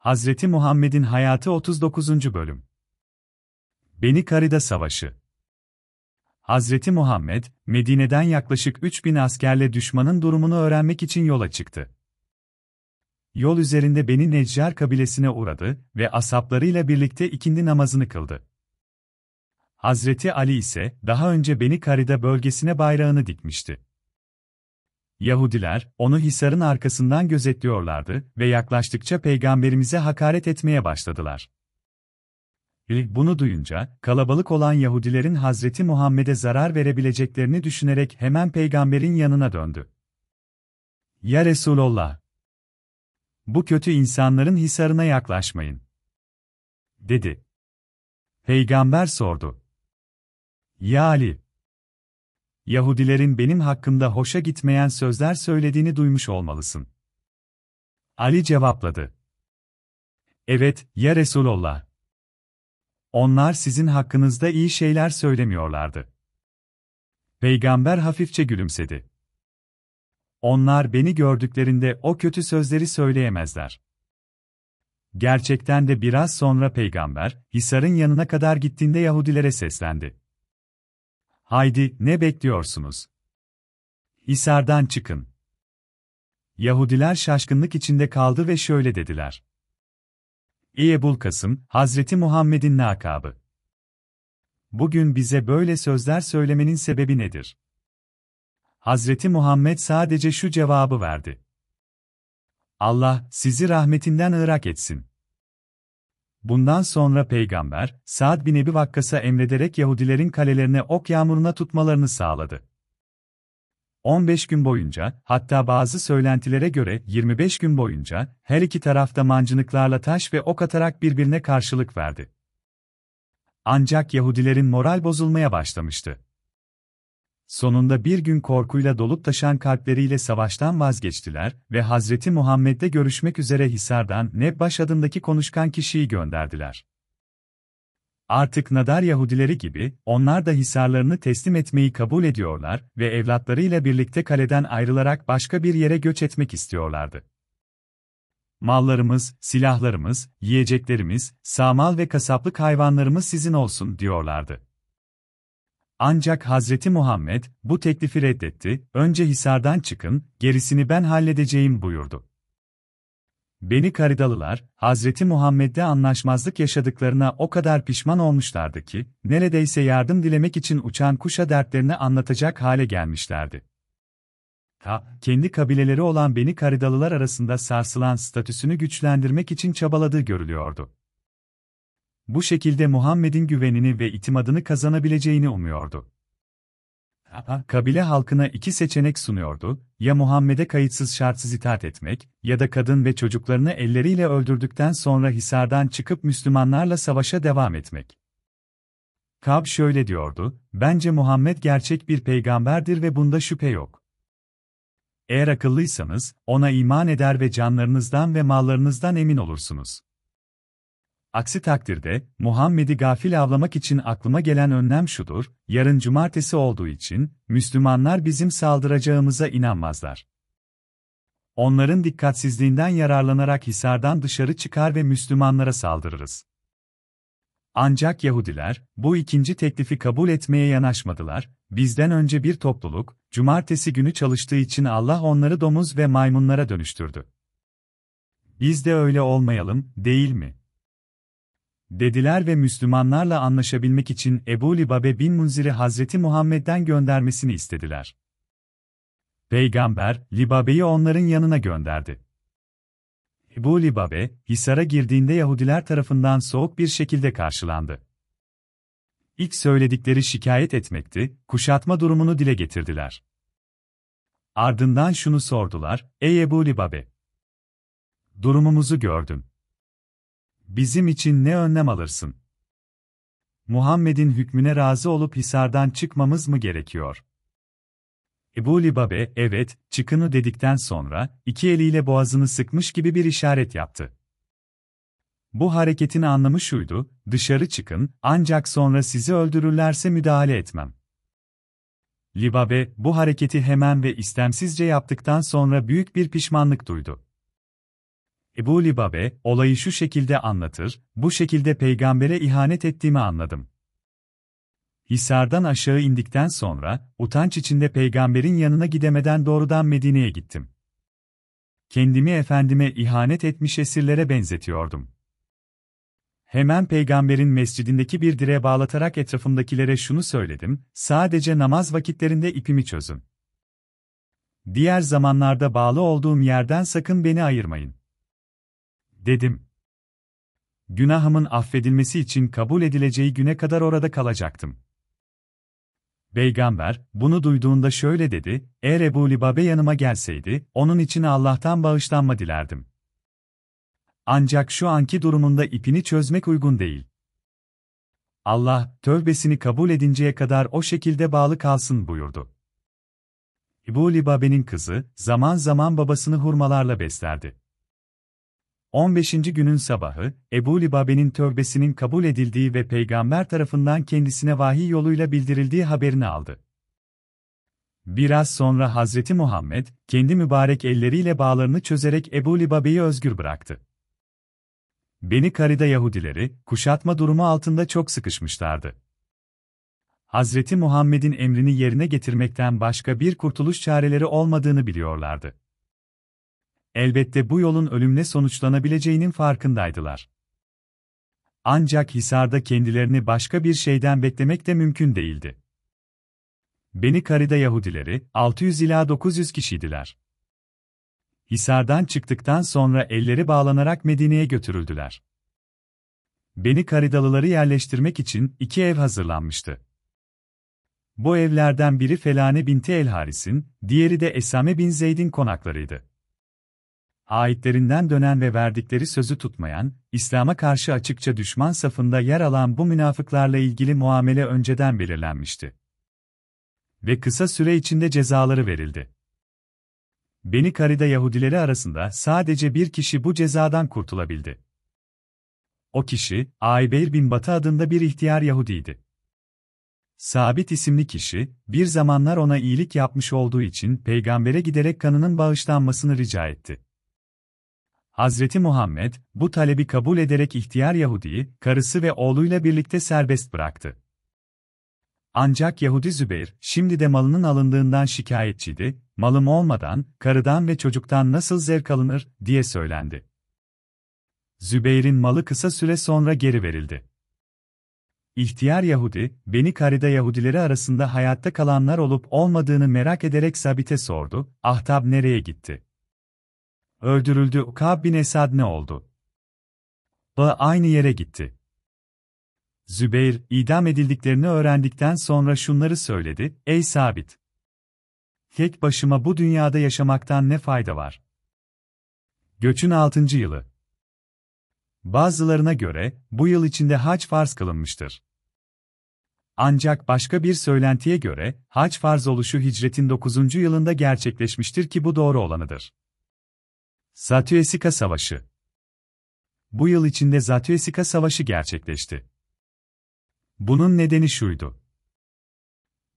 Hazreti Muhammed'in hayatı 39. bölüm. Beni Karida Savaşı Hazreti Muhammed, Medine'den yaklaşık 3000 askerle düşmanın durumunu öğrenmek için yola çıktı. Yol üzerinde Beni Neccar kabilesine uğradı ve asaplarıyla birlikte ikindi namazını kıldı. Hazreti Ali ise daha önce Beni Karida bölgesine bayrağını dikmişti. Yahudiler, onu Hisar'ın arkasından gözetliyorlardı ve yaklaştıkça peygamberimize hakaret etmeye başladılar. Bunu duyunca, kalabalık olan Yahudilerin Hazreti Muhammed'e zarar verebileceklerini düşünerek hemen peygamberin yanına döndü. Ya Resulallah! Bu kötü insanların hisarına yaklaşmayın. Dedi. Peygamber sordu. Ya Ali! Yahudilerin benim hakkımda hoşa gitmeyen sözler söylediğini duymuş olmalısın. Ali cevapladı. Evet, ya Resulallah. Onlar sizin hakkınızda iyi şeyler söylemiyorlardı. Peygamber hafifçe gülümsedi. Onlar beni gördüklerinde o kötü sözleri söyleyemezler. Gerçekten de biraz sonra peygamber, Hisar'ın yanına kadar gittiğinde Yahudilere seslendi. Haydi, ne bekliyorsunuz? Hisar'dan çıkın. Yahudiler şaşkınlık içinde kaldı ve şöyle dediler. Ey Ebul Kasım, Hazreti Muhammed'in lakabı. Bugün bize böyle sözler söylemenin sebebi nedir? Hazreti Muhammed sadece şu cevabı verdi. Allah, sizi rahmetinden ırak etsin. Bundan sonra peygamber, Sa'd bin Ebi Vakkas'a emrederek Yahudilerin kalelerine ok yağmuruna tutmalarını sağladı. 15 gün boyunca, hatta bazı söylentilere göre 25 gün boyunca, her iki tarafta mancınıklarla taş ve ok atarak birbirine karşılık verdi. Ancak Yahudilerin moral bozulmaya başlamıştı. Sonunda bir gün korkuyla dolup taşan kalpleriyle savaştan vazgeçtiler ve Hazreti Muhammed'le görüşmek üzere Hisar'dan Nebbaş adındaki konuşkan kişiyi gönderdiler. Artık Nadar Yahudileri gibi, onlar da hisarlarını teslim etmeyi kabul ediyorlar ve evlatlarıyla birlikte kaleden ayrılarak başka bir yere göç etmek istiyorlardı. Mallarımız, silahlarımız, yiyeceklerimiz, samal ve kasaplık hayvanlarımız sizin olsun diyorlardı. Ancak Hazreti Muhammed, bu teklifi reddetti, önce Hisar'dan çıkın, gerisini ben halledeceğim buyurdu. Beni Karidalılar, Hazreti Muhammed'de anlaşmazlık yaşadıklarına o kadar pişman olmuşlardı ki, neredeyse yardım dilemek için uçan kuşa dertlerini anlatacak hale gelmişlerdi. Ta, kendi kabileleri olan Beni Karidalılar arasında sarsılan statüsünü güçlendirmek için çabaladığı görülüyordu. Bu şekilde Muhammed'in güvenini ve itimadını kazanabileceğini umuyordu. Kabile halkına iki seçenek sunuyordu, ya Muhammed'e kayıtsız şartsız itaat etmek, ya da kadın ve çocuklarını elleriyle öldürdükten sonra Hisar'dan çıkıp Müslümanlarla savaşa devam etmek. Kab şöyle diyordu, bence Muhammed gerçek bir peygamberdir ve bunda şüphe yok. Eğer akıllıysanız, ona iman eder ve canlarınızdan ve mallarınızdan emin olursunuz. Aksi takdirde, Muhammed'i gafil avlamak için aklıma gelen önlem şudur, yarın cumartesi olduğu için, Müslümanlar bizim saldıracağımıza inanmazlar. Onların dikkatsizliğinden yararlanarak Hisar'dan dışarı çıkar ve Müslümanlara saldırırız. Ancak Yahudiler, bu ikinci teklifi kabul etmeye yanaşmadılar, bizden önce bir topluluk, cumartesi günü çalıştığı için Allah onları domuz ve maymunlara dönüştürdü. Biz de öyle olmayalım, değil mi? Dediler ve Müslümanlarla anlaşabilmek için Ebu Libabe bin Munzir'i Hazreti Muhammed'den göndermesini istediler. Peygamber, Libabe'yi onların yanına gönderdi. Ebu Libabe, Hisar'a girdiğinde Yahudiler tarafından soğuk bir şekilde karşılandı. İlk söyledikleri şikayet etmekti, kuşatma durumunu dile getirdiler. Ardından şunu sordular, ey Ebu Libabe! Durumumuzu gördün bizim için ne önlem alırsın? Muhammed'in hükmüne razı olup Hisar'dan çıkmamız mı gerekiyor? Ebu Libabe, evet, çıkını dedikten sonra, iki eliyle boğazını sıkmış gibi bir işaret yaptı. Bu hareketin anlamı şuydu, dışarı çıkın, ancak sonra sizi öldürürlerse müdahale etmem. Libabe, bu hareketi hemen ve istemsizce yaptıktan sonra büyük bir pişmanlık duydu. Ebu Libabe, olayı şu şekilde anlatır, bu şekilde peygambere ihanet ettiğimi anladım. Hisardan aşağı indikten sonra, utanç içinde peygamberin yanına gidemeden doğrudan Medine'ye gittim. Kendimi efendime ihanet etmiş esirlere benzetiyordum. Hemen peygamberin mescidindeki bir direğe bağlatarak etrafımdakilere şunu söyledim, sadece namaz vakitlerinde ipimi çözün. Diğer zamanlarda bağlı olduğum yerden sakın beni ayırmayın. Dedim. Günahımın affedilmesi için kabul edileceği güne kadar orada kalacaktım. Peygamber, bunu duyduğunda şöyle dedi, eğer Ebu Libabe yanıma gelseydi, onun için Allah'tan bağışlanma dilerdim. Ancak şu anki durumunda ipini çözmek uygun değil. Allah, tövbesini kabul edinceye kadar o şekilde bağlı kalsın buyurdu. Ebu Libabe'nin kızı, zaman zaman babasını hurmalarla beslerdi. 15. günün sabahı, Ebu Libabe'nin tövbesinin kabul edildiği ve peygamber tarafından kendisine vahiy yoluyla bildirildiği haberini aldı. Biraz sonra Hazreti Muhammed, kendi mübarek elleriyle bağlarını çözerek Ebu Libabe'yi özgür bıraktı. Beni Karida Yahudileri, kuşatma durumu altında çok sıkışmışlardı. Hazreti Muhammed'in emrini yerine getirmekten başka bir kurtuluş çareleri olmadığını biliyorlardı. Elbette bu yolun ölümle sonuçlanabileceğinin farkındaydılar. Ancak Hisar'da kendilerini başka bir şeyden beklemek de mümkün değildi. Beni Karida Yahudileri, 600 ila 900 kişiydiler. Hisar'dan çıktıktan sonra elleri bağlanarak Medine'ye götürüldüler. Beni Karidalıları yerleştirmek için iki ev hazırlanmıştı. Bu evlerden biri Felane binti El Haris'in, diğeri de Esame bin Zeyd'in konaklarıydı. Aitlerinden dönen ve verdikleri sözü tutmayan, İslam'a karşı açıkça düşman safında yer alan bu münafıklarla ilgili muamele önceden belirlenmişti. Ve kısa süre içinde cezaları verildi. Beni Karida Yahudileri arasında sadece bir kişi bu cezadan kurtulabildi. O kişi, Aybeir bin Batı adında bir ihtiyar Yahudiydi. Sabit isimli kişi, bir zamanlar ona iyilik yapmış olduğu için peygambere giderek kanının bağışlanmasını rica etti. Hazreti Muhammed, bu talebi kabul ederek ihtiyar Yahudi'yi, karısı ve oğluyla birlikte serbest bıraktı. Ancak Yahudi Zübeyir, şimdi de malının alındığından şikayetçiydi, malım olmadan, karıdan ve çocuktan nasıl zevk alınır, diye söylendi. Zübeyir'in malı kısa süre sonra geri verildi. İhtiyar Yahudi, Beni Karida Yahudileri arasında hayatta kalanlar olup olmadığını merak ederek Sabit'e sordu, Ahtab nereye gitti? Öldürüldü, Kab bin Esad ne oldu? Ba aynı yere gitti. Zübeyir, idam edildiklerini öğrendikten sonra şunları söyledi, ey Sabit! Tek başıma bu dünyada yaşamaktan ne fayda var? Göçün 6. yılı Bazılarına göre, bu yıl içinde hac farz kılınmıştır. Ancak başka bir söylentiye göre, hac farz oluşu hicretin 9. yılında gerçekleşmiştir ki bu doğru olanıdır. Zatyesika Savaşı Bu yıl içinde Zatyesika Savaşı gerçekleşti. Bunun nedeni şuydu.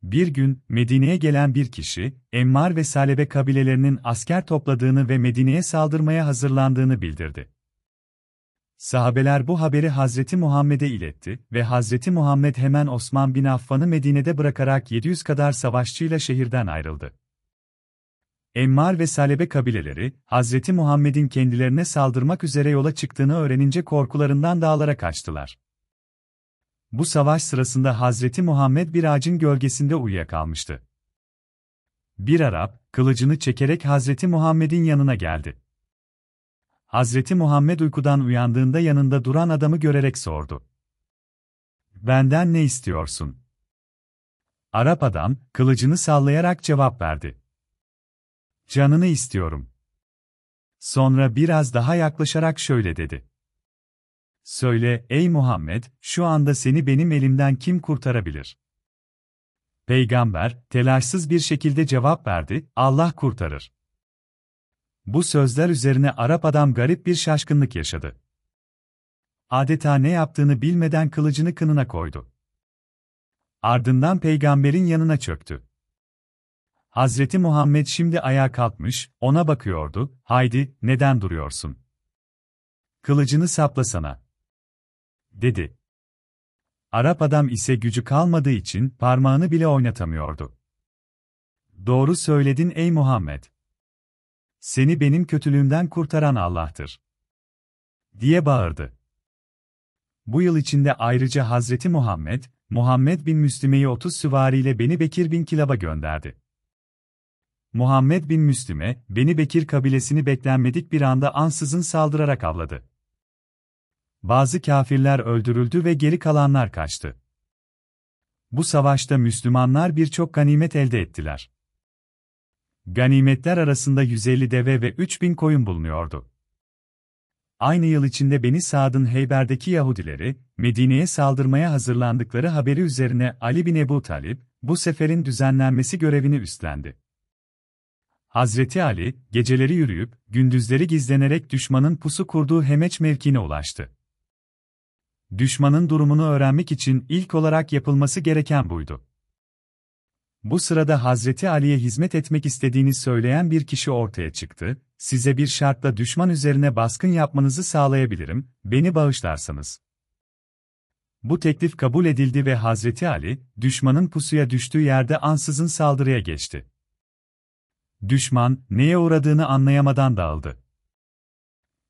Bir gün, Medine'ye gelen bir kişi, Emmar ve Salebe kabilelerinin asker topladığını ve Medine'ye saldırmaya hazırlandığını bildirdi. Sahabeler bu haberi Hazreti Muhammed'e iletti ve Hazreti Muhammed hemen Osman bin Affan'ı Medine'de bırakarak 700 kadar savaşçıyla şehirden ayrıldı. Emmar ve Salebe kabileleri, Hazreti Muhammed'in kendilerine saldırmak üzere yola çıktığını öğrenince korkularından dağlara kaçtılar. Bu savaş sırasında Hazreti Muhammed bir ağacın gölgesinde uyuyakalmıştı. Bir Arap, kılıcını çekerek Hazreti Muhammed'in yanına geldi. Hazreti Muhammed uykudan uyandığında yanında duran adamı görerek sordu. Benden ne istiyorsun? Arap adam, kılıcını sallayarak cevap verdi. Canını istiyorum. Sonra biraz daha yaklaşarak şöyle dedi. Söyle, ey Muhammed, şu anda seni benim elimden kim kurtarabilir? Peygamber, telaşsız bir şekilde cevap verdi, Allah kurtarır. Bu sözler üzerine Arap adam garip bir şaşkınlık yaşadı. Adeta ne yaptığını bilmeden kılıcını kınına koydu. Ardından peygamberin yanına çöktü. Hazreti Muhammed şimdi ayağa kalkmış, ona bakıyordu, haydi, neden duruyorsun? kılıcını saplasana. Dedi. Arap adam ise gücü kalmadığı için parmağını bile oynatamıyordu. Doğru söyledin ey Muhammed. Seni benim kötülüğümden kurtaran Allah'tır. Diye bağırdı. Bu yıl içinde ayrıca Hazreti Muhammed, Muhammed bin Müslime'yi 30 süvariyle Beni Bekir bin Kilab'a gönderdi. Muhammed bin Müslüme, Beni Bekir kabilesini beklenmedik bir anda ansızın saldırarak avladı. Bazı kafirler öldürüldü ve geri kalanlar kaçtı. Bu savaşta Müslümanlar birçok ganimet elde ettiler. Ganimetler arasında 150 deve ve 3000 koyun bulunuyordu. Aynı yıl içinde Beni Saad'ın Heyber'deki Yahudileri, Medine'ye saldırmaya hazırlandıkları haberi üzerine Ali bin Ebu Talip, bu seferin düzenlenmesi görevini üstlendi. Hazreti Ali, geceleri yürüyüp, gündüzleri gizlenerek düşmanın pusu kurduğu Hemeç mevkine ulaştı. Düşmanın durumunu öğrenmek için ilk olarak yapılması gereken buydu. Bu sırada Hazreti Ali'ye hizmet etmek istediğini söyleyen bir kişi ortaya çıktı, size bir şartla düşman üzerine baskın yapmanızı sağlayabilirim, beni bağışlarsanız. Bu teklif kabul edildi ve Hazreti Ali, düşmanın pusuya düştüğü yerde ansızın saldırıya geçti. Düşman, neye uğradığını anlayamadan dağıldı.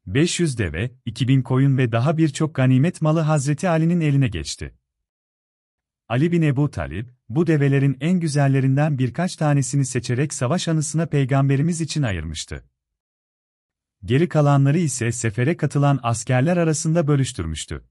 500 deve, 2000 koyun ve daha birçok ganimet malı Hazreti Ali'nin eline geçti. Ali bin Ebu Talib, bu develerin en güzellerinden birkaç tanesini seçerek savaş anısına peygamberimiz için ayırmıştı. Geri kalanları ise sefere katılan askerler arasında bölüştürmüştü.